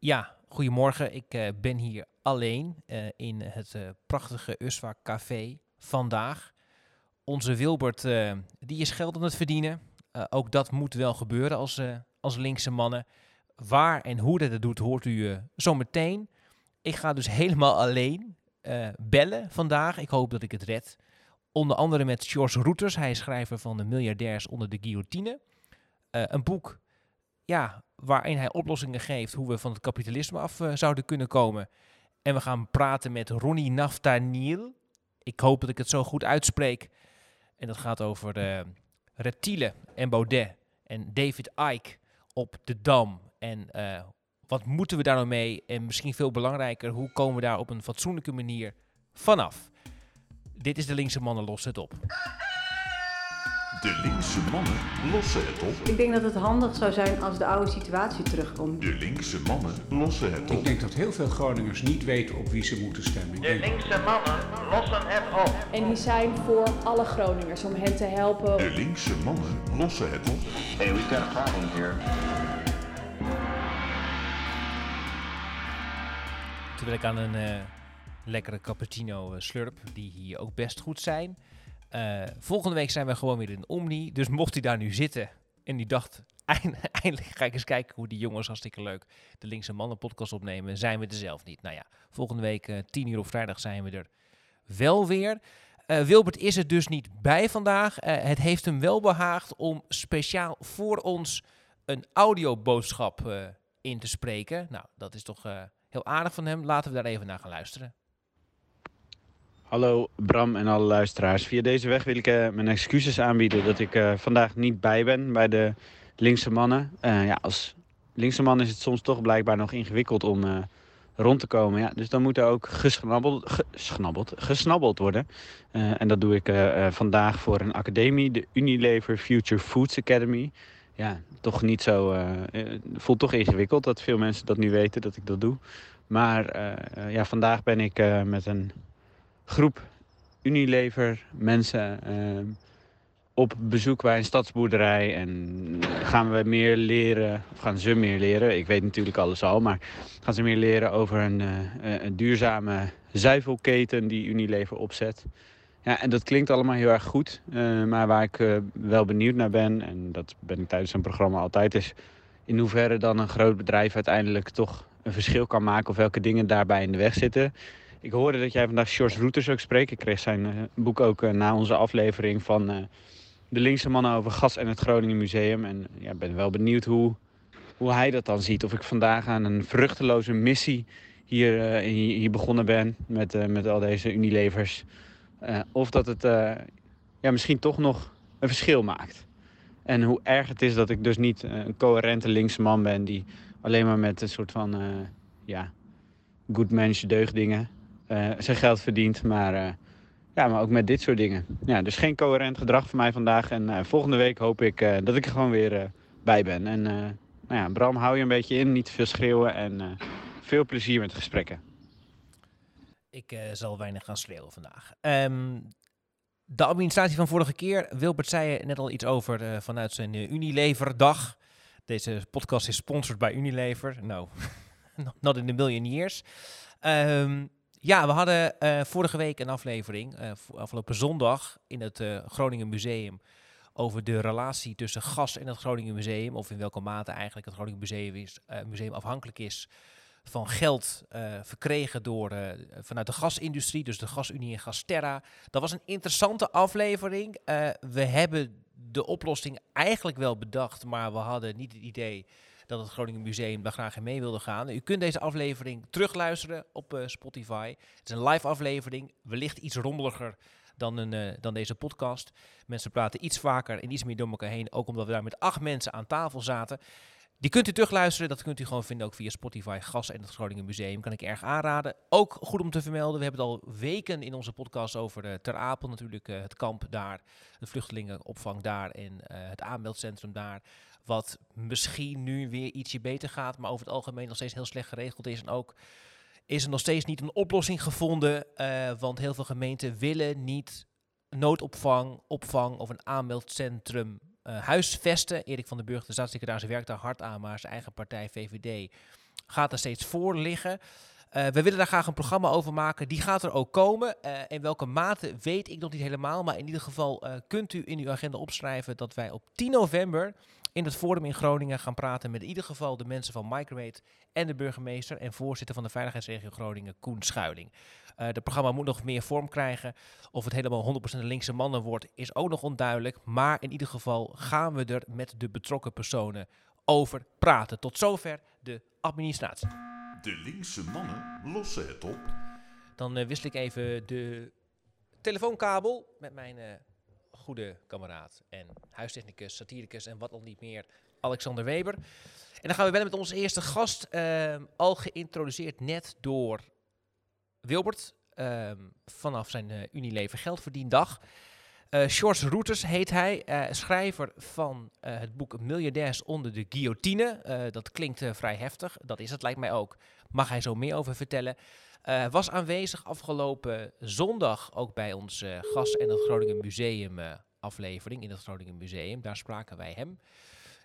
Ja, goedemorgen. Ik uh, ben hier alleen uh, in het uh, prachtige Uswa Café vandaag. Onze Wilbert die is geld aan het verdienen. ook dat moet wel gebeuren als, als linkse mannen. Waar en hoe dat het doet, hoort u zo meteen. Ik ga dus helemaal alleen bellen vandaag. Ik hoop dat ik het red. Onder andere met George Routers. Hij is schrijver van de Miljardairs onder de guillotine. een boek ja, waarin hij oplossingen geeft hoe we van het kapitalisme af uh, zouden kunnen komen. En we gaan praten met Ronnie Naftaniel. Ik hoop dat ik het zo goed uitspreek. En dat gaat over uh, reptielen en Baudet en David Icke op de Dam. En uh, wat moeten we daar nou mee? En misschien veel belangrijker, hoe komen we daar op een fatsoenlijke manier vanaf? Dit is de linkse mannen, los het op. De linkse mannen lossen het op. Ik denk dat het handig zou zijn als de oude situatie terugkomt. De linkse mannen lossen het op. Ik denk dat heel veel Groningers niet weten op wie ze moeten stemmen. De linkse mannen lossen het op. En die zijn voor alle Groningers om hen te helpen. De linkse mannen lossen het op. Hey, we got a problem here. Terwijl ik aan een uh, lekkere cappuccino uh, slurp, die hier ook best goed zijn. Uh, volgende week zijn we gewoon weer in Omni. Dus mocht hij daar nu zitten en die dacht, eindelijk ga ik eens kijken hoe die jongens hartstikke leuk de Linkse Mannen podcast opnemen, zijn we er zelf niet. Nou ja, volgende week uh, 10 uur op vrijdag zijn we er wel weer. Uh, Wilbert is er dus niet bij vandaag. het heeft hem wel behaagd om speciaal voor ons een audioboodschap in te spreken. Nou, dat is toch heel aardig van hem. Laten we daar even naar gaan luisteren. Hallo Bram en alle luisteraars. Via deze weg wil ik uh, mijn excuses aanbieden dat ik uh, vandaag niet bij ben bij de linkse mannen. Uh, ja, als linkse man is het soms toch blijkbaar nog ingewikkeld om rond te komen. Ja, dus dan moet er ook gesnabbeld, gesnabbeld, gesnabbeld worden. en dat doe ik vandaag voor een academie, de Unilever Future Foods Academy. Ja, toch niet zo. Het voelt toch ingewikkeld dat veel mensen dat nu weten dat ik dat doe. Maar ja, vandaag ben ik met een groep Unilever mensen uh, op bezoek bij een stadsboerderij. En gaan we meer leren, of gaan ze meer leren, ik weet natuurlijk alles al, maar gaan ze meer leren over een, uh, een duurzame zuivelketen die Unilever opzet. Ja, en dat klinkt allemaal heel erg goed, maar waar ik wel benieuwd naar ben, en dat ben ik tijdens een programma altijd, is in hoeverre dan een groot bedrijf uiteindelijk toch een verschil kan maken of welke dingen daarbij in de weg zitten. Ik hoorde dat jij vandaag George Routers ook spreekt. Ik kreeg zijn uh, boek ook uh, na onze aflevering van uh, de linkse mannen over gas en het Groningen Museum. En ja, ben wel benieuwd hoe, hoe hij dat dan ziet. Of ik vandaag aan een vruchteloze missie hier, hier, begonnen ben met, met al deze Unilevers. of dat het ja, misschien toch nog een verschil maakt. En hoe erg het is dat ik dus niet een coherente linkse man ben die alleen maar met een soort van ja, good mens deugdingen uh, zijn geld verdient. Maar, uh, ja, maar ook met dit soort dingen. Ja, dus geen coherent gedrag van mij vandaag. En uh, volgende week hoop ik dat ik er gewoon weer bij ben. En nou ja, Bram, hou je een beetje in. Niet te veel schreeuwen. En veel plezier met gesprekken. Ik zal weinig gaan schreeuwen vandaag. Um, de administratie van vorige keer. Wilbert zei net al iets over vanuit zijn Unilever-dag. Deze podcast is sponsored bij Unilever. Nou, not in a million years. Um, ja, we hadden uh, vorige week een aflevering, uh, afgelopen zondag, in het uh, Groningen Museum. Over de relatie tussen gas en het Groningen Museum. Of in welke mate eigenlijk het Groningen Museum, is, museum afhankelijk is van geld verkregen door, vanuit de gasindustrie. Dus de Gasunie en Gasterra. Dat was een interessante aflevering. we hebben de oplossing eigenlijk wel bedacht, maar we hadden niet het idee dat het Groningen Museum daar graag in mee wilde gaan. U kunt deze aflevering terugluisteren op uh, Spotify. Het is een live aflevering, wellicht iets rommeliger dan, een, uh, dan deze podcast. Mensen praten iets vaker en iets meer door elkaar heen, ook omdat we daar met acht mensen aan tafel zaten. Die kunt u terugluisteren, dat kunt u gewoon vinden ook via Spotify, Gas en het Groningen Museum. Kan ik erg aanraden. Ook goed om te vermelden, we hebben het al weken in onze podcast over uh, Ter Apel natuurlijk, het kamp daar, de vluchtelingenopvang daar en het aanmeldcentrum daar. Wat misschien nu weer ietsje beter gaat, maar over het algemeen nog steeds heel slecht geregeld is. En ook is er nog steeds niet een oplossing gevonden, want heel veel gemeenten willen niet noodopvang, opvang of een aanmeldcentrum uh, huisvesten. Erik van den Burg, de staatssecretaris, werkt daar hard aan, maar zijn eigen partij VVD gaat er steeds voor liggen. Eh, we willen daar graag een programma over maken. Die gaat er ook komen. Eh, in welke mate weet ik nog niet helemaal. Maar in ieder geval eh, kunt u in uw agenda opschrijven dat wij op 10 november in het Forum in Groningen gaan praten met in ieder geval de mensen van Micromate en de burgemeester en voorzitter van de Veiligheidsregio Groningen, Koen Schuiling. Uh, het programma moet nog meer vorm krijgen. Of het helemaal 100% linkse mannen wordt, is ook nog onduidelijk. Maar in ieder geval gaan we er met de betrokken personen over praten. Tot zover de administratie. De linkse mannen lossen het op. Dan uh, wissel ik even de telefoonkabel met mijn uh, goede kameraad en huistechnicus, satiricus en wat al niet meer, Alexander Weber. En dan gaan we verder met onze eerste gast, uh, al geïntroduceerd net door Wilbert, ehm, vanaf zijn uh, Unilever Geldverdiendag. Uh, George Routers heet hij, uh, schrijver van het boek Miljardairs onder de guillotine. dat klinkt vrij heftig, dat is het lijkt mij ook. Mag hij zo meer over vertellen. Was aanwezig afgelopen zondag ook bij ons gast en het Groningen Museum aflevering in het Groningen Museum. Daar spraken wij hem.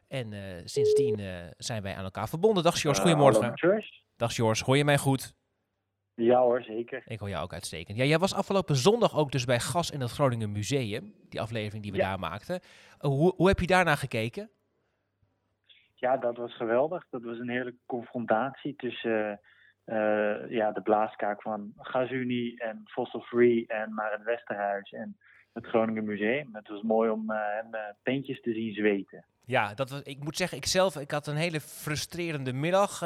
En sindsdien zijn wij aan elkaar verbonden. Dag George, goedemorgen. Dag George, hoor je mij goed? Ja hoor, zeker. Ik hoor jou ook uitstekend. Ja, jij was afgelopen zondag ook dus bij Gas in het Groningen Museum. Die aflevering die we Ja. daar maakten. Hoe, hoe heb je daarna gekeken? Ja, dat was geweldig. Dat was een heerlijke confrontatie tussen eh, ja, de blaaskaak van GasUnie en Fossil Free en Maren Westerhuis en het Groningen Museum. Het was mooi om eh, hem eh, peentjes te zien zweten. Ja, dat was, ik moet zeggen, ik zelf, ik had een hele frustrerende middag.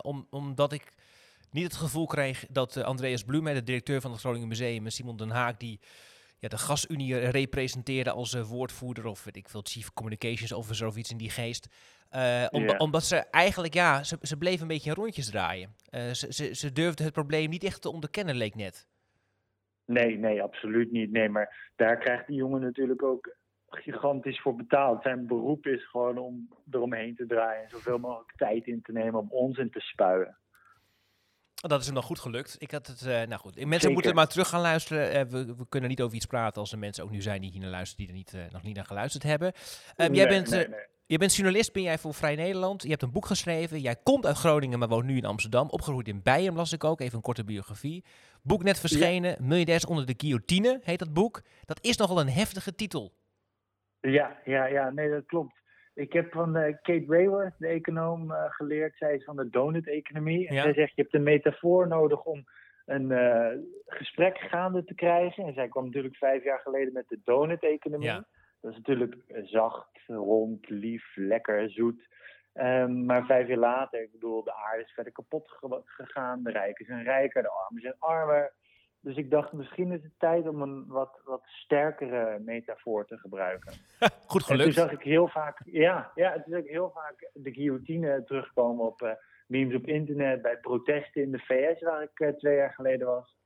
om, omdat ik niet het gevoel kreeg dat Andreas Blume, de directeur van het Groningen Museum, en Simon Den Haag, die ja, de gasunie representeerde als eh, woordvoerder of weet ik veel, chief communications officer of iets in die geest. Eh, om-. Omdat ze eigenlijk, ja, ze, ze bleven een beetje in rondjes draaien. Eh, ze, ze, ze durfden het probleem niet echt te onderkennen, leek net. Nee, nee, absoluut niet. Nee, maar daar krijgt die jongen natuurlijk ook gigantisch voor betaald. Zijn beroep is gewoon om eromheen te draaien en zoveel mogelijk tijd in te nemen om onzin te spuien. Dat is hem dan goed gelukt. Ik had het, eh, nou goed, mensen Zeker. moeten maar terug gaan luisteren. Eh, we, we kunnen niet over iets praten als er mensen ook nu zijn die hier naar luisteren, die er niet, eh, nog niet naar geluisterd hebben. Ehm, jij, bent, nee, nee. je bent journalist, ben jij voor Vrij Nederland. Je hebt een boek geschreven. Jij komt uit Groningen, maar woont nu in Amsterdam. Opgegroeid in Bijen, las ik ook. Even een korte biografie. Boek net verschenen. Miljardairs onder de guillotine heet dat boek. Dat is nogal een heftige titel. Ja, ja, ja, nee, dat klopt. Ik heb van eh, Kate Raworth, de econoom, eh, geleerd. Zij is van de donut-economie. En Ja. zij zegt, je hebt een metafoor nodig om een eh, gesprek gaande te krijgen. En zij kwam natuurlijk vijf jaar geleden met de donut-economie. Ja. Dat is natuurlijk zacht, rond, lief, lekker, zoet. Ehm, maar vijf jaar later, ik bedoel, de aarde is verder kapot ge- gegaan. De rijken zijn rijker, de armen zijn armer. Dus ik dacht, misschien is het tijd om een wat, wat sterkere metafoor te gebruiken. Goed En toen gelukt. zag ik heel vaak, ja, ja, toen zag ik heel vaak de guillotine terugkomen op eh, memes op internet, bij protesten in de VS, waar ik eh, twee jaar geleden was.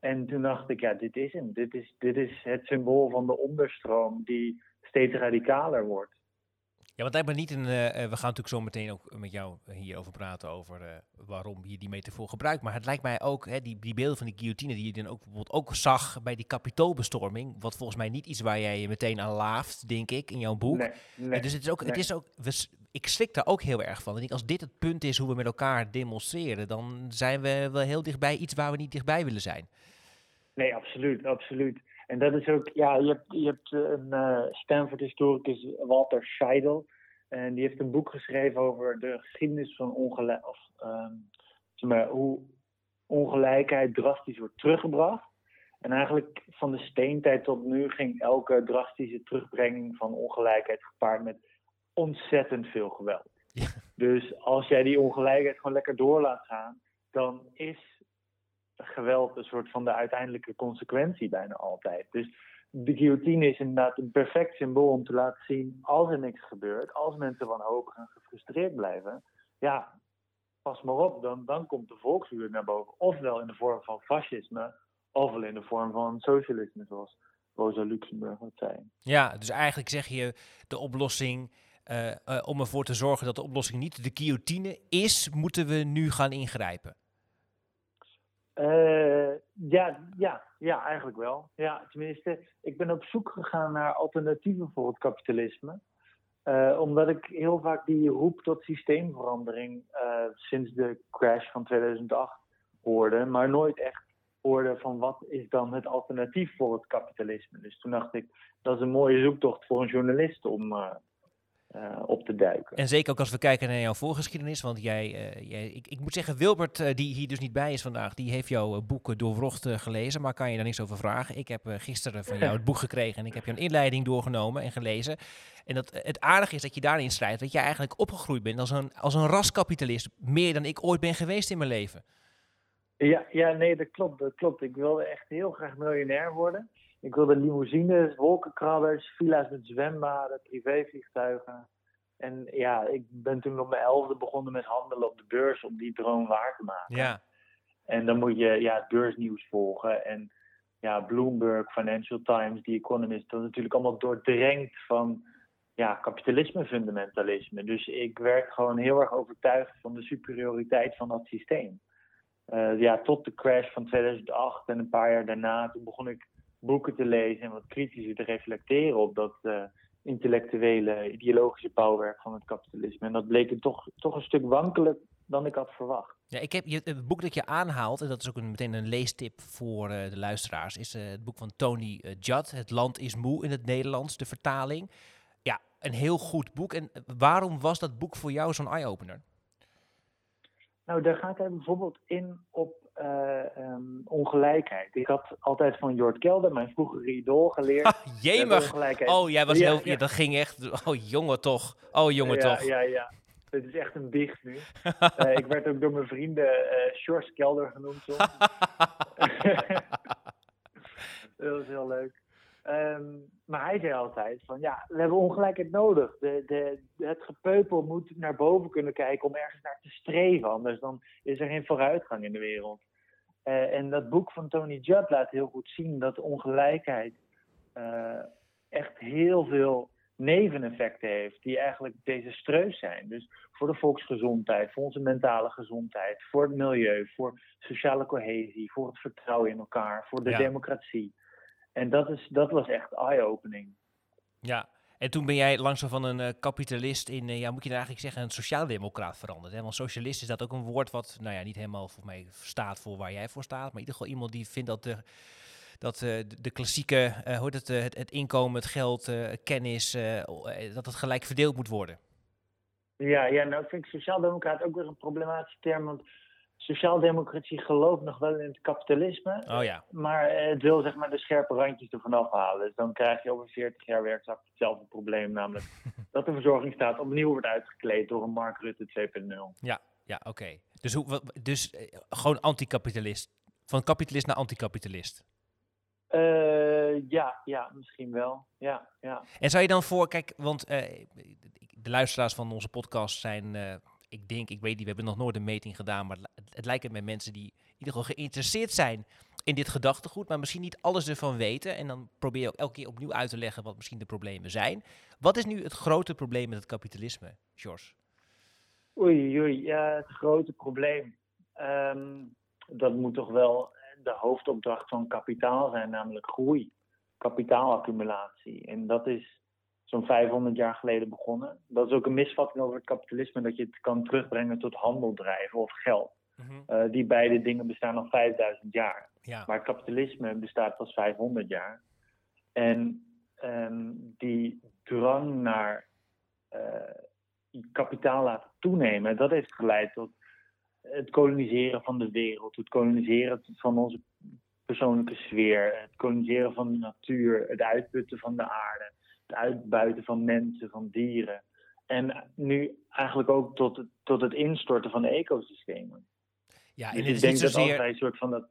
En toen dacht ik, ja, dit is hem. Dit is, dit is het symbool van de onderstroom die steeds radicaler wordt. Ja, want lijkt me niet een. eh, eh, we gaan natuurlijk zo meteen ook met jou hierover praten. Over eh, waarom je die metafoor gebruikt. Maar het lijkt mij ook, hè, die, die beelden van die guillotine. die je dan ook bijvoorbeeld ook zag bij die kapitoolbestorming. Wat volgens mij niet iets waar jij je meteen aan laaft, denk ik, in jouw boek. Nee, nee, En dus het is ook. Het is ook we, ik schrik daar ook heel erg van. Ik denk, als dit het punt is hoe we met elkaar demonstreren. dan zijn we wel heel dichtbij iets waar we niet dichtbij willen zijn. Nee, absoluut, absoluut. En dat is ook, ja, je hebt, je hebt eh, een eh, Stanford-historicus, Walter Scheidel. En die heeft een boek geschreven over de geschiedenis van ongelijk, of, ehm, zeg maar, hoe ongelijkheid drastisch wordt teruggebracht. En eigenlijk van de steentijd tot nu ging elke drastische terugbrenging van ongelijkheid gepaard met ontzettend veel geweld. Ja. Dus als jij die ongelijkheid gewoon lekker door laat gaan, dan is geweld een soort van de uiteindelijke consequentie bijna altijd. Dus de guillotine is inderdaad een perfect symbool om te laten zien als er niks gebeurt, als mensen wanhopig en gefrustreerd blijven, ja, pas maar op, dan, dan komt de volkswoede naar boven. Ofwel in de vorm van fascisme, ofwel in de vorm van socialisme, zoals Rosa Luxemburg dat zei. Ja, dus eigenlijk zeg je de oplossing. eh, eh, om ervoor te zorgen dat de oplossing niet de guillotine is, moeten we nu gaan ingrijpen. Eh, ja, ja, ja, eigenlijk wel. Ja, tenminste, ik ben op zoek gegaan naar alternatieven voor het kapitalisme. Eh, omdat ik heel vaak die roep tot systeemverandering eh, sinds de crash van 2008 hoorde, maar nooit echt hoorde van wat is dan het alternatief voor het kapitalisme. Dus toen dacht ik, dat is een mooie zoektocht voor een journalist om eh, op te duiken. En zeker ook als we kijken naar jouw voorgeschiedenis. Want jij, eh, jij ik, ik moet zeggen, Wilbert, eh, die hier dus niet bij is vandaag, die heeft jouw eh, boek Doorwrocht gelezen. Maar kan je daar niks over vragen? Ik heb gisteren van jou het boek gekregen en ik heb je een inleiding doorgenomen en gelezen. En dat, het aardige is dat je daarin schrijft dat jij eigenlijk opgegroeid bent als een, als een raskapitalist. Meer dan ik ooit ben geweest in mijn leven. Ja, ja, nee, dat klopt, dat klopt. Ik wilde echt heel graag miljonair worden. Ik wilde limousines, wolkenkrabbers, villa's met zwembaden, privévliegtuigen. En ja, ik ben toen op mijn elfde begonnen met handelen op de beurs om die droom waar te maken. Ja, En dan moet je ja, het beursnieuws volgen. En ja, Bloomberg, Financial Times, The Economist, dat is natuurlijk allemaal doordrenkt van ja, kapitalisme, fundamentalisme. Dus ik werd gewoon heel erg overtuigd van de superioriteit van dat systeem. Eh, ja, tot de crash van 2008 en een paar jaar daarna, toen begon ik boeken te lezen en wat kritischer te reflecteren op dat eh, intellectuele, ideologische bouwwerk van het kapitalisme. En dat bleek toch, toch een stuk wankeler dan ik had verwacht. ja ik heb je, het boek dat je aanhaalt, en dat is ook een, meteen een leestip voor eh, de luisteraars, is eh, het boek van Tony Judd, Het land is moe in het Nederlands, de vertaling. Ja, een heel goed boek. En waarom was dat boek voor jou zo'n eye-opener? Nou, daar gaat hij bijvoorbeeld in op eh, ehm, ongelijkheid. Ik had altijd van Jort Kelder, mijn vroegere idool, geleerd. Dat jemig! Oh, jij was Ja, heel... ja. Dat ging echt... Oh, jongen toch. Oh, jongen toch. Ja, ja. Het is echt een biecht nu. Eh, ik werd ook door mijn vrienden eh Sjors Kelder genoemd soms. dat was heel leuk. Ehm, maar hij zei altijd van ja, we hebben ongelijkheid nodig. De, de, het gepeupel moet naar boven kunnen kijken om ergens naar te streven. Anders dan is er geen vooruitgang in de wereld. Eh, en dat boek van Tony Judd laat heel goed zien dat ongelijkheid eh, echt heel veel neveneffecten heeft die eigenlijk desastreus zijn. Dus voor de volksgezondheid, voor onze mentale gezondheid, voor het milieu, voor sociale cohesie, voor het vertrouwen in elkaar, voor de Ja. democratie. En dat, is, dat was echt eye-opening. Ja. En toen ben jij langzaam van een eh, kapitalist in, eh, ja, moet je nou eigenlijk zeggen, een sociaaldemocraat veranderd. Want socialist is dat ook een woord wat, nou ja, niet helemaal voor mij staat voor waar jij voor staat. Maar in ieder geval iemand die vindt dat de, dat eh, de, klassieke, heet het, het, het inkomen, het geld, kennis, o- eh, dat het gelijk verdeeld moet worden. Ja, ja, nou vind ik sociaaldemocraat ook weer een problematische term. Want sociaaldemocratie gelooft nog wel in het kapitalisme. Oh ja. Maar het wil zeg maar de scherpe randjes ervan afhalen. Dus dan krijg je over 40 jaar werkzaam hetzelfde probleem. Namelijk dat de verzorgingsstaat opnieuw wordt uitgekleed door een Mark Rutte 2.0. Ja, ja oké. Dus, hoe, dus eh, gewoon anticapitalist. Van kapitalist naar anticapitalist. Eh, ja, ja, misschien wel. Ja, ja. En zou je dan voor, kijk, want eh, de luisteraars van onze podcast zijn, ik denk, ik weet niet, we hebben nog nooit een meting gedaan, maar het, het lijkt met mensen die in ieder geval geïnteresseerd zijn in dit gedachtegoed, maar misschien niet alles ervan weten. En dan probeer je ook elke keer opnieuw uit te leggen wat misschien de problemen zijn. Wat is nu het grote probleem met het kapitalisme, George? Oei, oei, ja, het grote probleem. Ehm, dat moet toch wel de hoofdopdracht van kapitaal zijn, namelijk groei. Kapitaalaccumulatie. En dat is zo'n 500 jaar geleden begonnen. Dat is ook een misvatting over het kapitalisme, dat je het kan terugbrengen tot handel drijven of geld. Eh, die beide dingen bestaan al 5000 jaar. Ja, Maar kapitalisme bestaat pas 500 jaar. En ehm, die drang naar eh, kapitaal laten toenemen, dat heeft geleid tot het koloniseren van de wereld, het koloniseren van onze persoonlijke sfeer, het koloniseren van de natuur, het uitputten van de aarde, het uitbuiten van mensen, van dieren. En nu eigenlijk ook tot het, tot het instorten van de ecosystemen. ja en Dus het ik is denk niet dat zozeer... wij een soort van dat.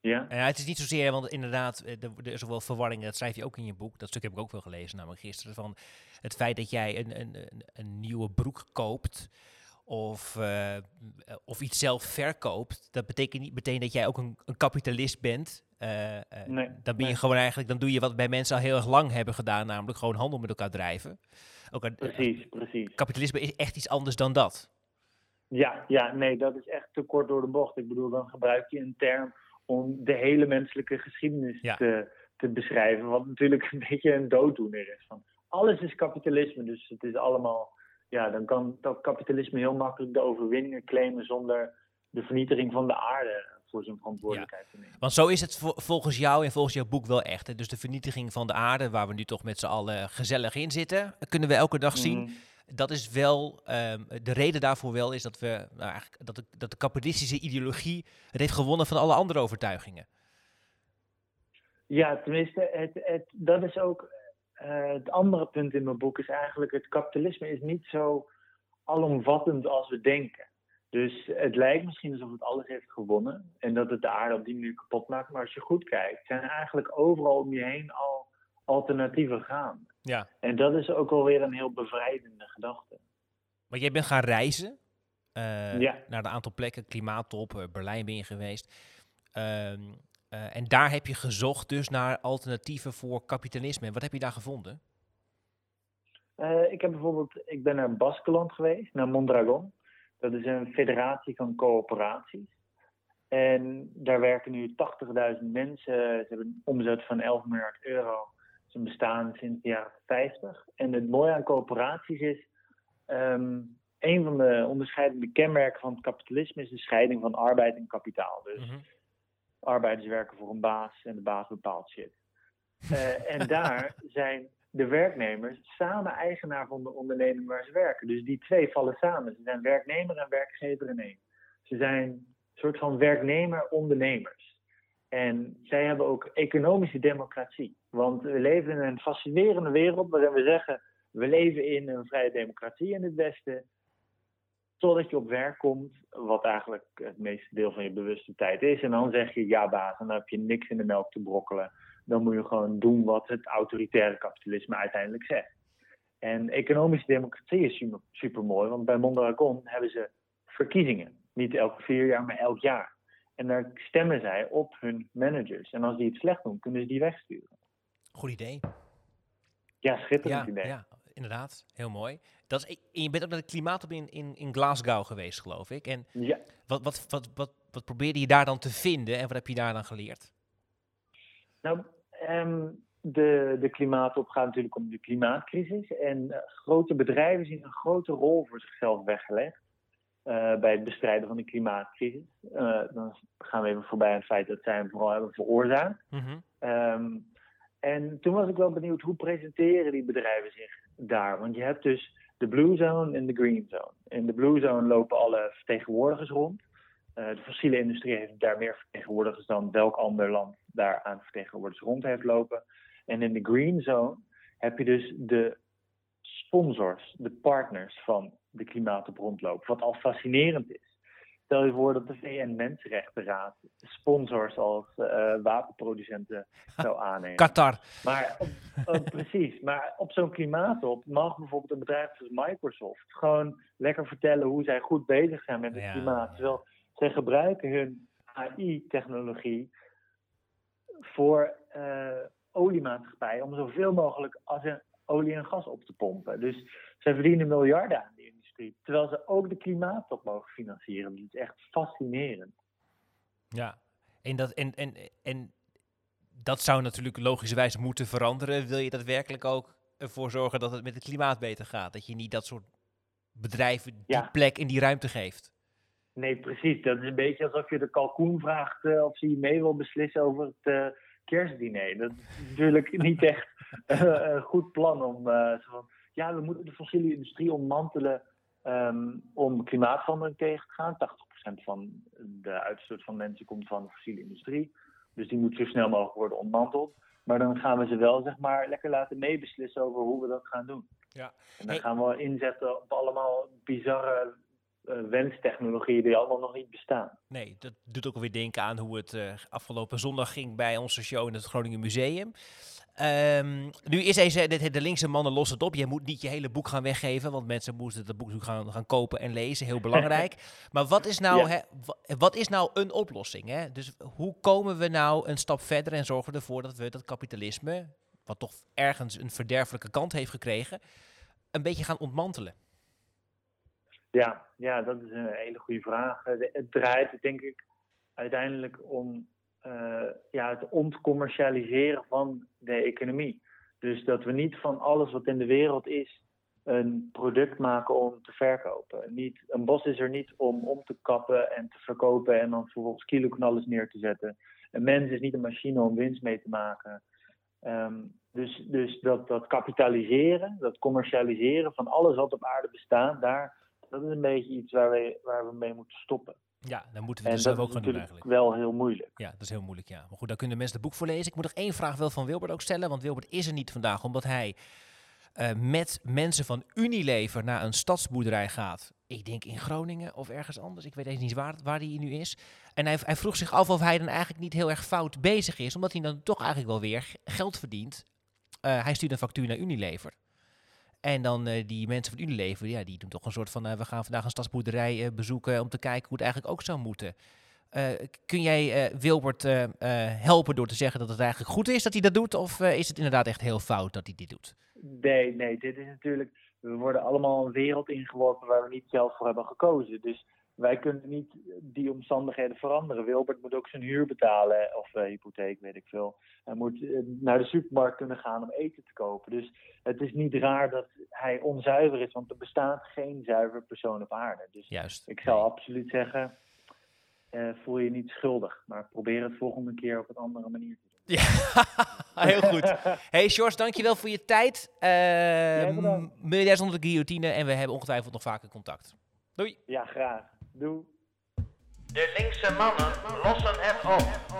Ja? Ja, het is niet zozeer, want inderdaad, eh, er, is ook wel verwarring, dat schrijf je ook in je boek. Dat stuk heb ik ook wel gelezen, namelijk gisteren. Van het feit dat jij een, een, een, een nieuwe broek koopt of, eh, of iets zelf verkoopt, dat betekent niet meteen dat jij ook een, een kapitalist bent. Eh, eh, Nee, dan ben je gewoon eigenlijk, dan doe je wat bij mensen al heel erg lang hebben gedaan, namelijk gewoon handel met elkaar drijven. Ook, een- Precies, precies. kapitalisme is echt iets anders dan dat. Ja, ja, nee, dat is echt te kort door de bocht. Ik bedoel, dan gebruik je een term om de hele menselijke geschiedenis Ja. te, te beschrijven. Wat natuurlijk een beetje een dooddoener is. Van alles is kapitalisme. Dus het is allemaal, ja, dan kan dat kapitalisme heel makkelijk de overwinningen claimen zonder de vernietiging van de aarde voor zijn verantwoordelijkheid te nemen. Want zo is het vo- volgens jou en volgens jouw boek wel echt. Hè? Dus de vernietiging van de aarde, waar we nu toch met z'n allen gezellig in zitten, kunnen we elke dag zien. Mhm. Dat is wel, ehm, de reden daarvoor wel is dat, we, nou eigenlijk, dat, de, dat de kapitalistische ideologie het heeft gewonnen van alle andere overtuigingen. Ja, tenminste, het, het, dat is ook eh, het andere punt in mijn boek. Is eigenlijk het kapitalisme is niet zo alomvattend als we denken. Dus het lijkt misschien alsof het alles heeft gewonnen en dat het de aarde op die manier kapot maakt. Maar als je goed kijkt, zijn eigenlijk overal om je heen al alternatieven gaan. Ja. En dat is ook alweer een heel bevrijdende gedachte. Maar jij bent gaan reizen eh, Ja. naar een aantal plekken, klimaattop, eh, Berlijn ben je geweest. Ehm, eh, en daar heb je gezocht dus naar alternatieven voor kapitalisme. En wat heb je daar gevonden? Ik heb bijvoorbeeld, ik ben naar Baskeland geweest, naar Mondragon. Dat is een federatie van coöperaties. En daar werken nu 80.000 mensen. Ze hebben een omzet van 11 miljard euro. Ze bestaan sinds de jaren 50. En het mooie aan coöperaties is, ehm, een van de onderscheidende kenmerken van het kapitalisme is de scheiding van arbeid en kapitaal. Dus Mhm. arbeiders werken voor een baas en de baas bepaalt shit. Eh, en daar zijn de werknemers samen eigenaar van de onderneming waar ze werken. Dus die twee vallen samen. Ze zijn werknemer en werkgever in één. Ze zijn een soort van werknemer-ondernemers. En zij hebben ook economische democratie. Want we leven in een fascinerende wereld waarin we zeggen: we leven in een vrije democratie in het Westen. Totdat je op werk komt, wat eigenlijk het meeste deel van je bewuste tijd is. En dan zeg je ja, baas, en dan heb je niks in de melk te brokkelen. Dan moet je gewoon doen wat het autoritaire kapitalisme uiteindelijk zegt. En economische democratie is super, super mooi, want bij Mondragon hebben ze verkiezingen. Niet elke vier jaar, maar elk jaar. En daar stemmen zij op hun managers. En als die het slecht doen, kunnen ze die wegsturen. Goed idee. Ja, schitterend Ja, idee. ja, inderdaad. Heel mooi. Dat is, en je bent ook naar de klimaattop in, in, in Glasgow geweest, geloof ik. En Ja. wat, wat, wat, wat, wat probeerde je daar dan te vinden en wat heb je daar dan geleerd? Nou, ehm, de, de klimaatop gaat natuurlijk om de klimaatcrisis. En eh, grote bedrijven zien een grote rol voor zichzelf weggelegd. eh, bij het bestrijden van de klimaatcrisis. Eh, dan gaan we even voorbij aan het feit dat zij hem vooral hebben veroorzaakt. Mhm. Ehm, en toen was ik wel benieuwd, hoe presenteren die bedrijven zich daar? Want je hebt dus de blue zone en de green zone. In de blue zone lopen alle vertegenwoordigers rond. Eh, de fossiele industrie heeft daar meer vertegenwoordigers dan welk ander land daar aan vertegenwoordigers rond heeft lopen. En in de green zone heb je dus de sponsors, de partners van de klimaatop rondlopen. Wat al fascinerend is. Stel je voor dat de VN-Mensenrechtenraad sponsors als eh, wapenproducenten zou aannemen. Qatar. Maar op, eh, precies, maar op zo'n klimaatop mag bijvoorbeeld een bedrijf zoals Microsoft gewoon lekker vertellen hoe zij goed bezig zijn met het Ja, klimaat. Terwijl zij gebruiken hun AI-technologie voor eh, oliemaatschappijen om zoveel mogelijk als een olie en gas op te pompen. Dus zij verdienen miljarden aan die industrie, terwijl ze ook de klimaattop mogen financieren. Dat is echt fascinerend. Ja. En dat, en, en, en dat zou natuurlijk logischerwijs moeten veranderen. Wil je daadwerkelijk ook ervoor zorgen dat het met het klimaat beter gaat? Dat je niet dat soort bedrijven die Ja. plek in die ruimte geeft. Nee, precies. Dat is een beetje alsof je de kalkoen vraagt eh, of ze mee wil beslissen over het eh, kerstdiner. Dat is natuurlijk niet echt eh, een goed plan om van, ja, we moeten de fossiele industrie ontmantelen ehm, om klimaatverandering tegen te gaan. 80% van de uitstoot van mensen komt van de fossiele industrie. Dus die moet zo snel mogelijk worden ontmanteld. Maar dan gaan we ze wel, zeg maar, lekker laten meebeslissen over hoe we dat gaan doen. Ja. En dan gaan we inzetten op allemaal bizarre wenstechnologieën die allemaal nog niet bestaan. Nee, dat doet ook alweer denken aan hoe het eh, afgelopen zondag ging bij onze show in het Groningen Museum. Ehm, nu is deze, de, de linkse mannen los het op. Je moet niet je hele boek gaan weggeven, want mensen moeten het boek gaan, gaan kopen en lezen. Heel belangrijk. maar wat is nou, Ja. hè, wa- wat is nou een oplossing? Hè? Dus hoe komen we nou een stap verder en zorgen we ervoor dat we dat kapitalisme, wat toch ergens een verderfelijke kant heeft gekregen, een beetje gaan ontmantelen? Ja, ja, dat is een hele goede vraag. Eh, Het draait denk ik uiteindelijk om eh, ja, het ontcommercialiseren van de economie. Dus dat we niet van alles wat in de wereld is een product maken om te verkopen. Niet, een bos is er niet om om te kappen en te verkopen en dan vervolgens kiloknallers neer te zetten. Een mens is niet een machine om winst mee te maken. Ehm, dus dus dat, dat kapitaliseren, dat commercialiseren van alles wat op aarde bestaat, daar, dat is een beetje iets waar we, waar we mee moeten stoppen. Ja, dan moeten we En dus dat zelf is ook gaan doen natuurlijk eigenlijk. wel heel moeilijk. Ja, dat is heel moeilijk, ja. Maar goed, daar kunnen mensen het boek voor lezen. Ik moet nog één vraag wel van Wilbert ook stellen, want Wilbert is er niet vandaag, omdat hij eh, met mensen van Unilever naar een stadsboerderij gaat. Ik denk in Groningen of ergens anders. Ik weet even niet waar, waar hij nu is. En hij, hij vroeg zich af of hij dan eigenlijk niet heel erg fout bezig is, omdat hij dan toch eigenlijk wel weer geld verdient. Eh, hij stuurt een factuur naar Unilever. En dan eh, die mensen van Unilever, ja, die doen toch een soort van... eh, we gaan vandaag een stadsboerderij eh, bezoeken om te kijken hoe het eigenlijk ook zou moeten. Kun jij Wilbert helpen door te zeggen dat het eigenlijk goed is dat hij dat doet? Of is het inderdaad echt heel fout dat hij dit doet? Nee, nee, dit is natuurlijk. We worden allemaal een wereld ingeworpen waar we niet zelf voor hebben gekozen. Dus wij kunnen niet die omstandigheden veranderen. Wilbert moet ook zijn huur betalen, of eh, hypotheek, weet ik veel. Hij moet eh, naar de supermarkt kunnen gaan om eten te kopen. Dus het is niet raar dat hij onzuiver is, want er bestaat geen zuiver persoon op aarde. Dus Juist. ik zou absoluut zeggen, eh, voel je niet schuldig, maar probeer het volgende keer op een andere manier te doen. Ja, heel goed. Hey Sjors, dankjewel voor je tijd. Uh, bedankt. Miljardair zonder de guillotine en we hebben ongetwijfeld nog vaker contact. Doei. Ja, graag. Doei. De linkse mannen lossen het op.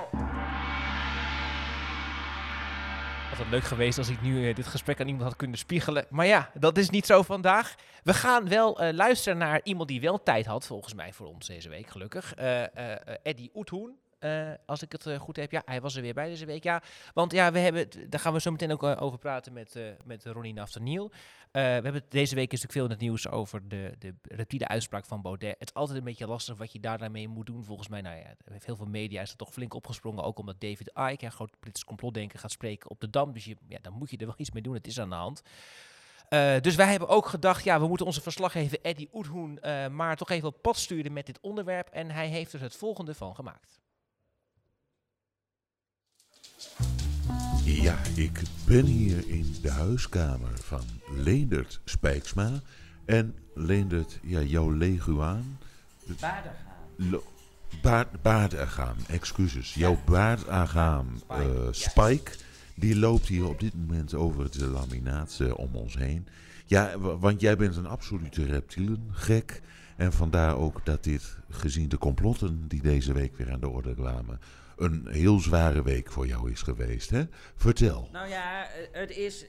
Had het leuk geweest als ik nu eh, dit gesprek aan iemand had kunnen spiegelen. Maar ja, dat is niet zo vandaag. We gaan wel eh, luisteren naar iemand die wel tijd had, volgens mij voor ons deze week, gelukkig. Eh eh, eh, Eddie Oethoen. Eh, als ik het eh, goed heb, ja, hij was er weer bij deze week. Ja, want ja, we hebben, daar gaan we zo meteen ook eh, over praten met, met Ronnie Naftaniel. We hebben deze week is natuurlijk veel in het nieuws over de, de reptiele uitspraak van Baudet. Het is altijd een beetje lastig wat je daar daarmee moet doen. Volgens mij, nou ja, heeft heel veel media is er toch flink opgesprongen. Ook omdat David Icke, een groot politisch complotdenker, gaat spreken op de Dam. Dus je, ja, dan moet je er wel iets mee doen. Het is aan de hand. Dus wij hebben ook gedacht, ja, we moeten onze verslaggever Eddie Oethoen eh, maar toch even op pad sturen met dit onderwerp. En hij heeft er het volgende van gemaakt. Ja, ik ben hier in de huiskamer van Leendert Spijksma. En Leendert, ja, jouw leguaan... Lo- Baard, baardagaam, excuses. Jouw baardagaam eh, Spike, die loopt hier op dit moment over het laminaat eh, om ons heen. Ja, wa- want jij bent een absolute reptielengek. En vandaar ook dat dit, gezien de complotten die deze week weer aan de orde kwamen, een heel zware week voor jou is geweest. Hè? Vertel. Nou ja, eh, het is.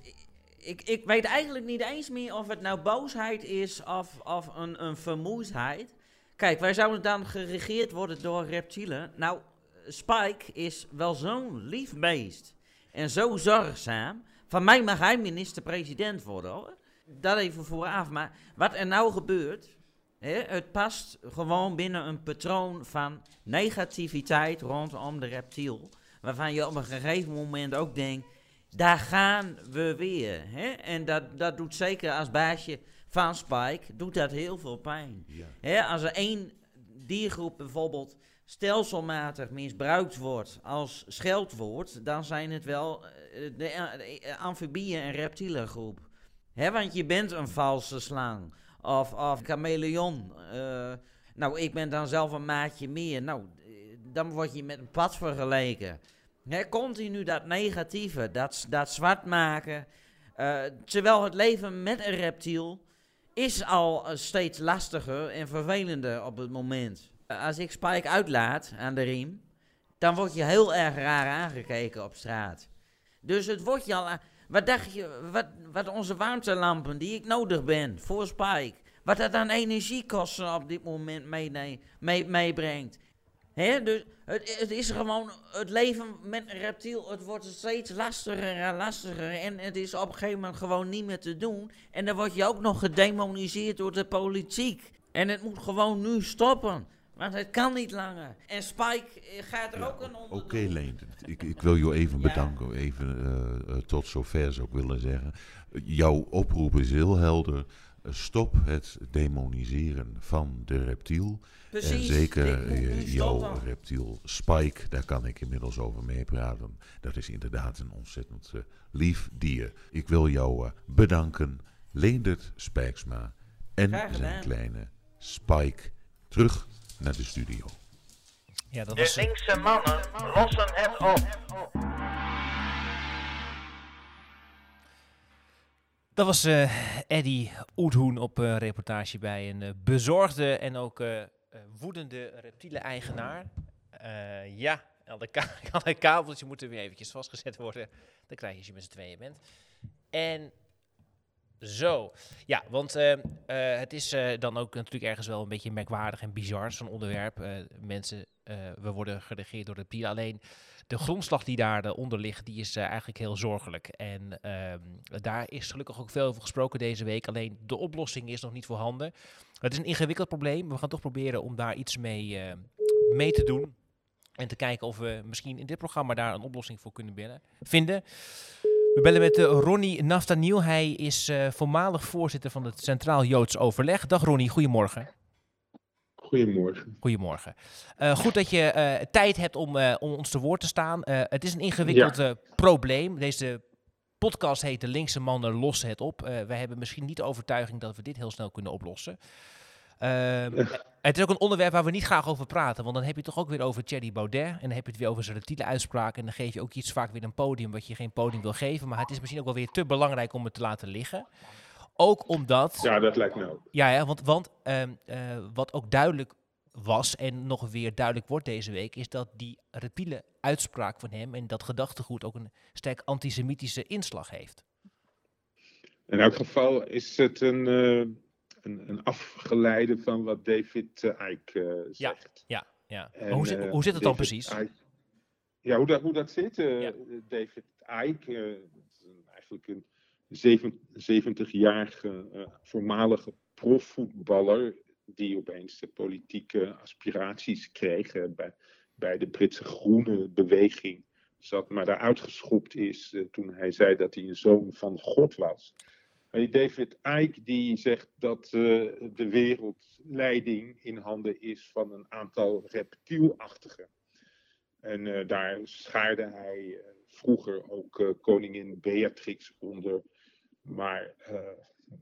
Ik, ik weet eigenlijk niet eens meer of het nou boosheid is of, of een, een vermoeidheid. Kijk, wij zouden dan geregeerd worden door reptielen. Nou, Spike is wel zo'n lief beest. En zo zorgzaam. Van mij mag hij minister-president worden hoor. Dat even vooraf. Maar wat er nou gebeurt. Het past gewoon binnen een patroon van negativiteit rondom de reptiel. Waarvan je op een gegeven moment ook denkt. Daar gaan we weer. En dat, dat doet zeker als baasje van Spike, doet dat heel veel pijn. Als er één diergroep bijvoorbeeld stelselmatig misbruikt wordt als scheldwoord, dan zijn het wel eh, de, eh, de amfibieën- en reptielengroep. Hè, want je bent een valse slang of, of chameleon. eh, nou, ik ben dan zelf een maatje meer. Nou, eh, dan word je met een pad vergeleken. Hè, continu dat negatieve, dat, dat zwart maken. eh, terwijl het leven met een reptiel is al steeds lastiger en vervelender op het moment. Als ik Spike uitlaat aan de riem, dan word je heel erg raar aangekeken op straat. Dus het wordt je al... Wat dacht je, wat, wat onze warmtelampen die ik nodig ben voor Spike, wat dat aan energiekosten op dit moment meebrengt. Mee, meebrengt. Dus het, het is gewoon het leven met een reptiel. Het wordt steeds lastiger en lastiger. En het is op een gegeven moment gewoon niet meer te doen. En dan word je ook nog gedemoniseerd door de politiek. En het moet gewoon nu stoppen. Want het kan niet langer. En Spike eh, gaat er ook een Oké, onder. doen. Leendert. Ik, ik wil je even Ja. bedanken. Even eh, eh, tot zover zou ik willen zeggen. Jouw oproep is heel helder. stop het demoniseren van de reptiel. En Precies, zeker eh, nu jouw reptiel Spike, daar kan ik inmiddels over meepraten. Dat is inderdaad een ontzettend lief dier. Ik wil jou bedanken, Leendert Spijksma en zijn kleine Spike. Terug naar de studio. Ja, dat De was... linkse mannen lossen het op. Dat was eh Eddie Oethoen op eh, reportage bij een eh, bezorgde en ook woedende reptiele-eigenaar. Eh, ja, alle, ka alle kabeltjes moeten weer eventjes vastgezet worden. Dan krijg je als je met z'n tweeën bent. En zo. Ja, want eh, eh, het is eh, dan ook natuurlijk ergens wel een beetje merkwaardig en bizar, zo'n onderwerp. Mensen, we worden geregeerd door reptielen. Alleen de grondslag die daaronder ligt, die is eigenlijk heel zorgelijk. En ehm, daar is gelukkig ook veel over gesproken deze week. Alleen de oplossing is nog niet voorhanden. Het is een ingewikkeld probleem. We gaan toch proberen om daar iets mee, mee te doen. En te kijken of we misschien in dit programma daar een oplossing voor kunnen binnen, vinden. We bellen met eh, Ronnie Naftaniel. Hij is eh, voormalig voorzitter van het Centraal Joods Overleg. Dag Ronnie, goedemorgen. Goedemorgen. Goedemorgen. Eh, goed dat je tijd hebt om, om ons te woord te staan. Het is een ingewikkeld probleem. Deze podcast heet De Linkse Mannen lossen het op. Wij hebben misschien niet de overtuiging dat we dit heel snel kunnen oplossen. Ehm, het is ook een onderwerp waar we niet graag over praten. Want dan heb je het toch ook weer over Thierry Baudet. En dan heb je het weer over zijn reptiele uitspraken. En dan geef je ook iets vaak weer een podium wat je geen podium wil geven. Maar het is misschien ook wel weer te belangrijk om het te laten liggen. Ook omdat... Ja, dat lijkt me ook. Ja, ja want, want ehm, eh, wat ook duidelijk was en nog weer duidelijk wordt deze week, is dat die reptiele uitspraak van hem en dat gedachtegoed ook een sterk antisemitische inslag heeft. In elk geval is het een, eh, een, een afgeleide van wat David eh, Icke eh, Ja, zegt. ja, ja. En, Maar hoe, zit, eh, hoe zit het dan precies? Ja, hoe dat, hoe dat zit. eh, Ja. David Icke, eh, eigenlijk een zeven- 70-jarige eh, voormalige profvoetballer die opeens de politieke aspiraties kreeg eh, bij, bij de Britse groene beweging. Zat, maar daaruit geschopt is eh, toen hij zei dat hij een zoon van God was. David Icke die zegt dat eh, de wereldleiding in handen is van een aantal reptielachtigen. En eh, daar schaarde hij eh, vroeger ook koningin Beatrix onder. Maar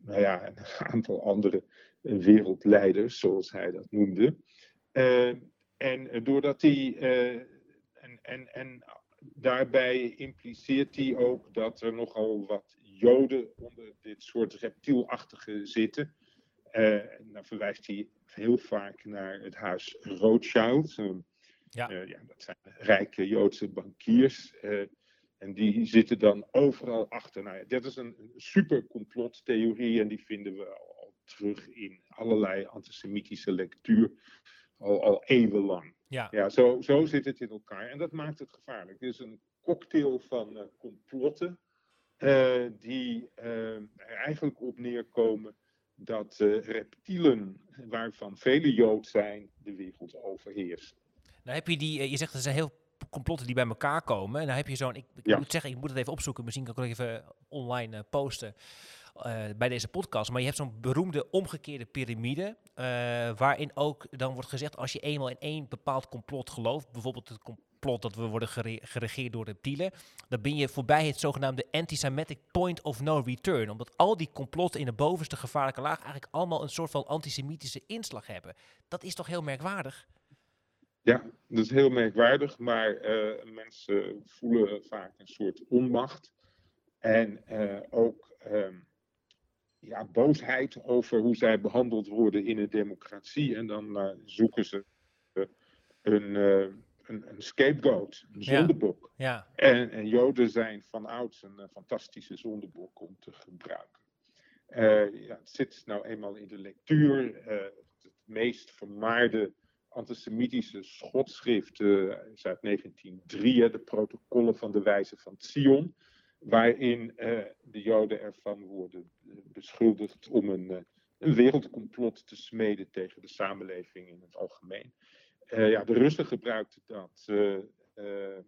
nou ja, een aantal andere wereldleiders, zoals hij dat noemde. En doordat hij. En, en, en daarbij impliceert hij ook dat er nogal wat Joden onder dit soort reptielachtige zitten. Uh, en dan verwijst hij heel vaak naar het huis Rothschild. Ja. ja, dat zijn rijke Joodse bankiers. En die zitten dan overal achter. Nou ja, dit is een super complottheorie en die vinden we al, al terug in allerlei antisemitische lectuur al, al eeuwenlang. Ja, ja zo, zo zit het in elkaar en dat maakt het gevaarlijk. Het is een cocktail van complotten uh, die uh, er eigenlijk op neerkomen dat eh, reptielen, waarvan vele Jood zijn, de wereld overheersen. Nou heb je die, je zegt er zijn heel complotten die bij elkaar komen. En dan heb je zo'n, ik, ik ja. moet zeggen, ik moet het even opzoeken. Misschien kan ik het even online posten bij deze podcast. Maar je hebt zo'n beroemde omgekeerde piramide. Waarin ook dan wordt gezegd, als je eenmaal in één bepaald complot gelooft. Bijvoorbeeld het complot dat we worden gere geregeerd door reptielen. Dan ben je voorbij het zogenaamde antisemitic point of no return. Omdat al die complotten in de bovenste gevaarlijke laag eigenlijk allemaal een soort van antisemitische inslag hebben. Dat is toch heel merkwaardig? Ja, dat is heel merkwaardig, maar uh, mensen voelen vaak een soort onmacht. En uh, ook uh, ja, boosheid over hoe zij behandeld worden in een democratie. En dan uh, zoeken ze een, een, een, scapegoat, een zondebok. Ja. Ja. En, en, Joden zijn van ouds een fantastische zondebok om te gebruiken. Uh, ja, het zit nou eenmaal in de lectuur. het meest vermaarde antisemitische schotschrift uh, is uit 1903, de protocollen van de wijze van Zion, waarin de Joden ervan worden beschuldigd om een, een wereldcomplot te smeden tegen de samenleving in het algemeen. Ja, de Russen gebruikten dat, de,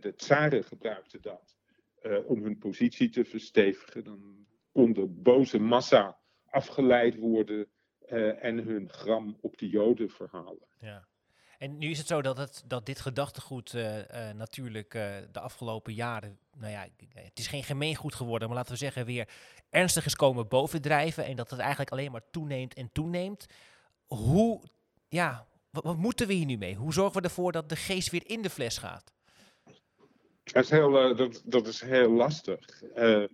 de tsaren gebruikten dat om hun positie te verstevigen. Dan kon de boze massa afgeleid worden eh, en hun gram op de Joden verhalen. Ja. En nu is het zo dat, het, dat dit gedachtegoed eh, eh, natuurlijk eh, de afgelopen jaren, nou ja, het is geen gemeengoed geworden, maar laten we zeggen weer ernstig is komen bovendrijven en dat het eigenlijk alleen maar toeneemt en toeneemt. Hoe, ja, wat, wat moeten we hier nu mee? Hoe zorgen we ervoor dat de geest weer in de fles gaat? Dat is heel, eh, dat, dat is heel lastig. Eh, hij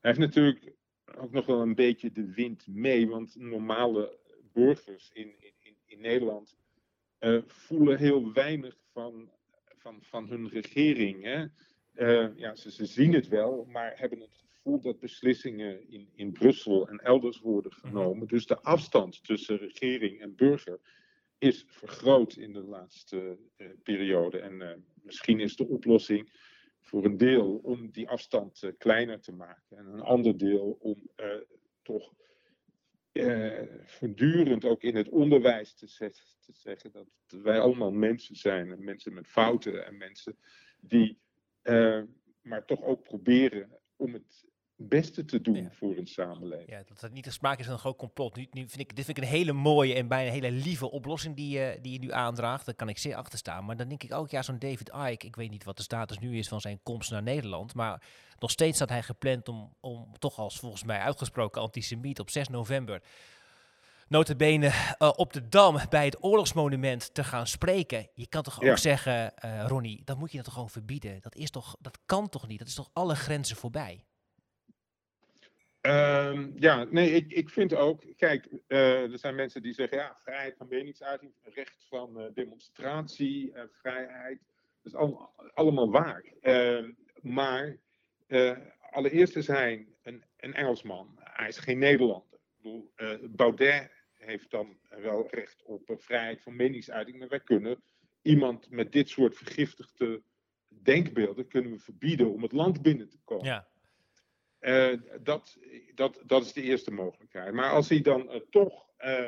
heeft natuurlijk ook nog wel een beetje de wind mee, want normale burgers in, in, in, Nederland eh, voelen heel weinig van, van, van hun regering. Hè? Ja, ze, ze zien het wel, maar hebben het gevoel dat beslissingen in, in Brussel en elders worden genomen. Dus de afstand tussen regering en burger is vergroot in de laatste eh, periode. En eh, misschien is de oplossing voor een deel om die afstand eh, kleiner te maken. En een ander deel om toch voortdurend ook in het onderwijs te, te zeggen dat wij allemaal mensen zijn. En mensen met fouten en mensen die maar toch ook proberen om het beste te doen voor een samenleving. Ja, dat het niet de smaak is van een groot complot. Nu, nu vind ik, dit vind ik een hele mooie en bijna hele lieve oplossing die, je die je nu aandraagt. Daar kan ik zeer achter staan. Maar dan denk ik ook, ja, zo'n David Icke, ik weet niet wat de status nu is van zijn komst naar Nederland. Maar nog steeds staat hij gepland om, om toch als volgens mij uitgesproken antisemiet op 6 november notabene eh, op de Dam bij het oorlogsmonument te gaan spreken. Je kan toch ook zeggen, eh, Ronnie, dat moet je dan toch gewoon verbieden. Dat, is toch, dat kan toch niet? Dat is toch alle grenzen voorbij? Ehm, ja, nee, ik, ik vind ook, kijk, eh, er zijn mensen die zeggen, ja, vrijheid van meningsuiting, recht van eh, demonstratie, eh, vrijheid, dat is al, allemaal waar. Ehm, maar allereerst is hij een, een Engelsman, hij is geen Nederlander. Baudet heeft dan wel recht op vrijheid van meningsuiting, maar wij kunnen iemand met dit soort vergiftigde denkbeelden kunnen we verbieden om het land binnen te komen. Ja. Eh, dat, dat, dat is de eerste mogelijkheid. Maar als hij dan eh, toch eh,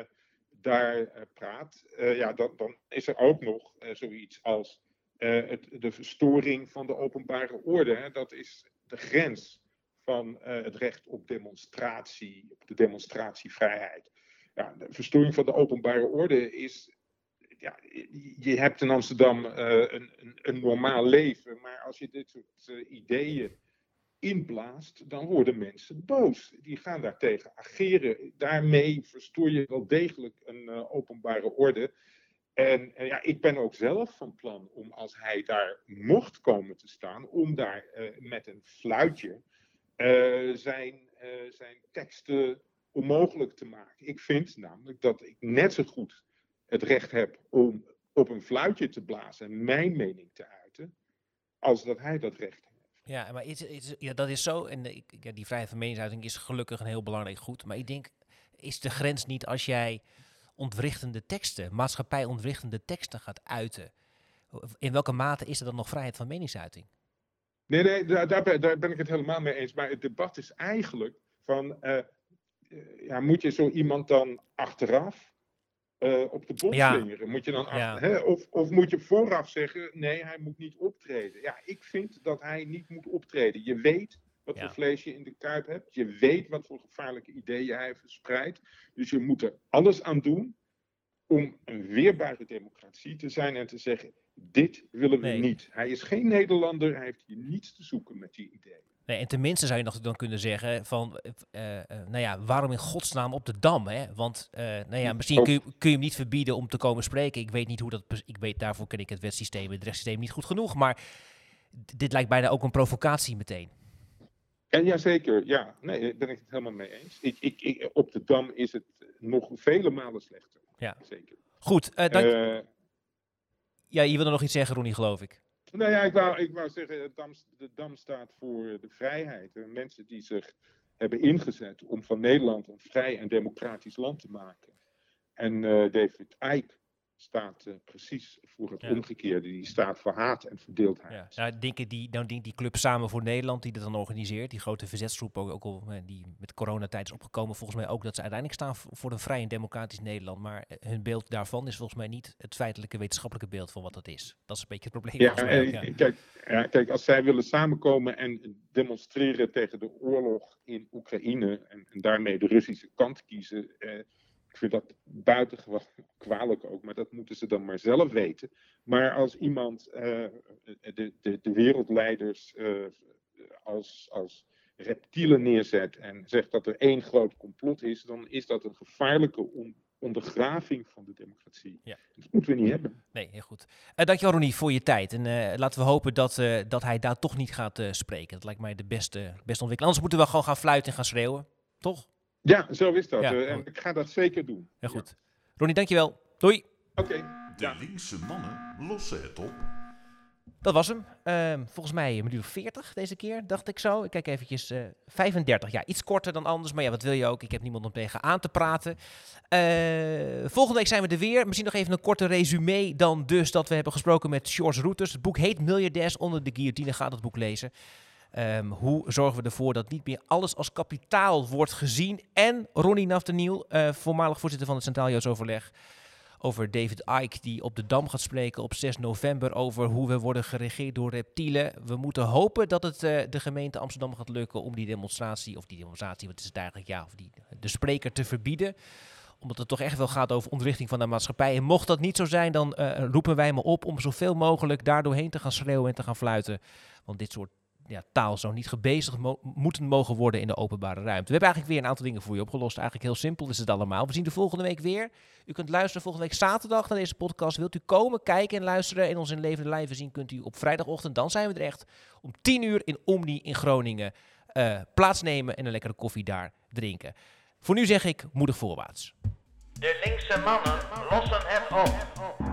daar praat, ja, dan, dan is er ook nog zoiets als het, de verstoring van de openbare orde. Hè. Dat is de grens van het recht op demonstratie, op de demonstratievrijheid. Ja, de verstoring van de openbare orde is. Ja, je hebt in Amsterdam een, een, een normaal leven, maar als je dit soort ideeën inblaast, dan worden mensen boos. Die gaan daartegen ageren. Daarmee verstoor je wel degelijk een eh, openbare orde. En eh, ja, ik ben ook zelf van plan om, als hij daar mocht komen te staan, om daar eh, met een fluitje eh, zijn, zijn teksten onmogelijk te maken. Ik vind namelijk dat ik net zo goed het recht heb om op een fluitje te blazen en mijn mening te uiten, als dat hij dat recht heeft. Ja, maar is, is, ja, dat is zo. En eh, ja, die vrijheid van meningsuiting is gelukkig een heel belangrijk goed. Maar ik denk, is de grens niet als jij ontwrichtende teksten, maatschappij ontwrichtende teksten gaat uiten? In welke mate is er dan nog vrijheid van meningsuiting? Nee, nee, daar, daar ben ik het helemaal mee eens. Maar het debat is eigenlijk van, eh, eh, ja, moet je zo iemand dan achteraf eh, op de bot Ja. slingeren? Moet je dan Ja. hè? Of, of moet je vooraf zeggen, nee, hij moet niet optreden? Ja, ik vind dat hij niet moet optreden. Je weet wat voor vlees je in de kuip hebt. Je weet wat voor gevaarlijke ideeën hij verspreidt. Dus je moet er alles aan doen om een weerbare democratie te zijn en te zeggen, dit willen we Nee. niet. Hij is geen Nederlander, hij heeft hier niets te zoeken met die ideeën. Nee, en tenminste zou je nog dan kunnen zeggen van, eh, eh, nou ja, waarom in godsnaam op de Dam? Hè? Want, eh, nou ja, misschien kun je, kun je hem niet verbieden om te komen spreken. Ik weet niet hoe dat, ik weet, daarvoor ken ik het wetsysteem, het rechtssysteem niet goed genoeg. Maar dit lijkt bijna ook een provocatie meteen. En jazeker, ja, nee, daar ben ik het helemaal mee eens. Ik, ik, ik, op de Dam is het nog vele malen slechter. Ja. Zeker. Goed, eh, dank, Eh, ja, je wilde nog iets zeggen, Ronnie, geloof ik. Nou ja, ik wou, ik wou zeggen, Dam, de Dam staat voor de vrijheid. En mensen die zich hebben ingezet om van Nederland een vrij en democratisch land te maken. En eh, David Icke staat uh, precies voor het Ja. omgekeerde. Die staat voor haat en verdeeldheid. Ja, nou, denken die, nou, die, die club Samen voor Nederland, die dat dan organiseert, die grote verzetsgroep, ook, ook al, eh, die met coronatijd is opgekomen, volgens mij ook dat ze uiteindelijk staan voor een vrij en democratisch Nederland. Maar eh, hun beeld daarvan is volgens mij niet het feitelijke wetenschappelijke beeld van wat dat is. Dat is een beetje het probleem. Ja, mij eh, ja. Kijk, ja, kijk, als zij willen samenkomen en demonstreren tegen de oorlog in Oekraïne en, en daarmee de Russische kant kiezen, eh, ik vind dat buitengewoon kwalijk ook, maar dat moeten ze dan maar zelf weten. Maar als iemand eh, de, de, de wereldleiders eh, als, als reptielen neerzet en zegt dat er één groot complot is, dan is dat een gevaarlijke on- ondergraving van de democratie. Ja. Dat moeten we niet hebben. Nee, heel goed. Uh, dankjewel Ronnie voor je tijd. En eh, laten we hopen dat, eh, dat hij daar toch niet gaat eh, spreken. Dat lijkt mij de beste, beste ontwikkeling. Anders moeten we gewoon gaan fluiten en gaan schreeuwen. Toch? Ja, zo is dat. Ja, Eh, en goed. ik ga dat zeker doen. Heel goed. Ronnie, dankjewel. Doei. Oké. De linkse mannen lossen het op. Dat was hem. Ehm, volgens mij een minuut of 40 deze keer, dacht ik zo. Ik kijk eventjes. eh 35, ja, iets korter dan anders. Maar ja, wat wil je ook? Ik heb niemand om tegen aan te praten. Eh, volgende week zijn we er weer. Misschien nog even een korte resume dan dus dat we hebben gesproken met George Routers. Het boek heet Miljardairs onder de guillotine. Ga dat boek lezen. Ehm, hoe zorgen we ervoor dat niet meer alles als kapitaal wordt gezien? En Ronnie Nafteniel, eh voormalig voorzitter van het Centraal Joods Overleg over David Icke, die op de Dam gaat spreken op 6 november over hoe we worden geregeerd door reptielen. We moeten hopen dat het eh, de gemeente Amsterdam gaat lukken om die demonstratie, of die demonstratie, wat is het eigenlijk, ja, of die, de spreker te verbieden. Omdat het toch echt wel gaat over ontrichting van de maatschappij. En mocht dat niet zo zijn, dan eh, roepen wij me op om zoveel mogelijk daar doorheen te gaan schreeuwen en te gaan fluiten. Want dit soort ja, taal zou niet gebezigd mo- moeten mogen worden in de openbare ruimte. We hebben eigenlijk weer een aantal dingen voor je opgelost. Eigenlijk heel simpel is het allemaal. We zien de volgende week weer. U kunt luisteren volgende week zaterdag naar deze podcast. Wilt u komen, kijken en luisteren en ons in levende lijven zien, kunt u op vrijdagochtend, dan zijn we er echt, om 10 uur in Omni in Groningen eh, plaatsnemen en een lekkere koffie daar drinken. Voor nu zeg ik moedig voorwaarts. De linkse mannen lossen het op.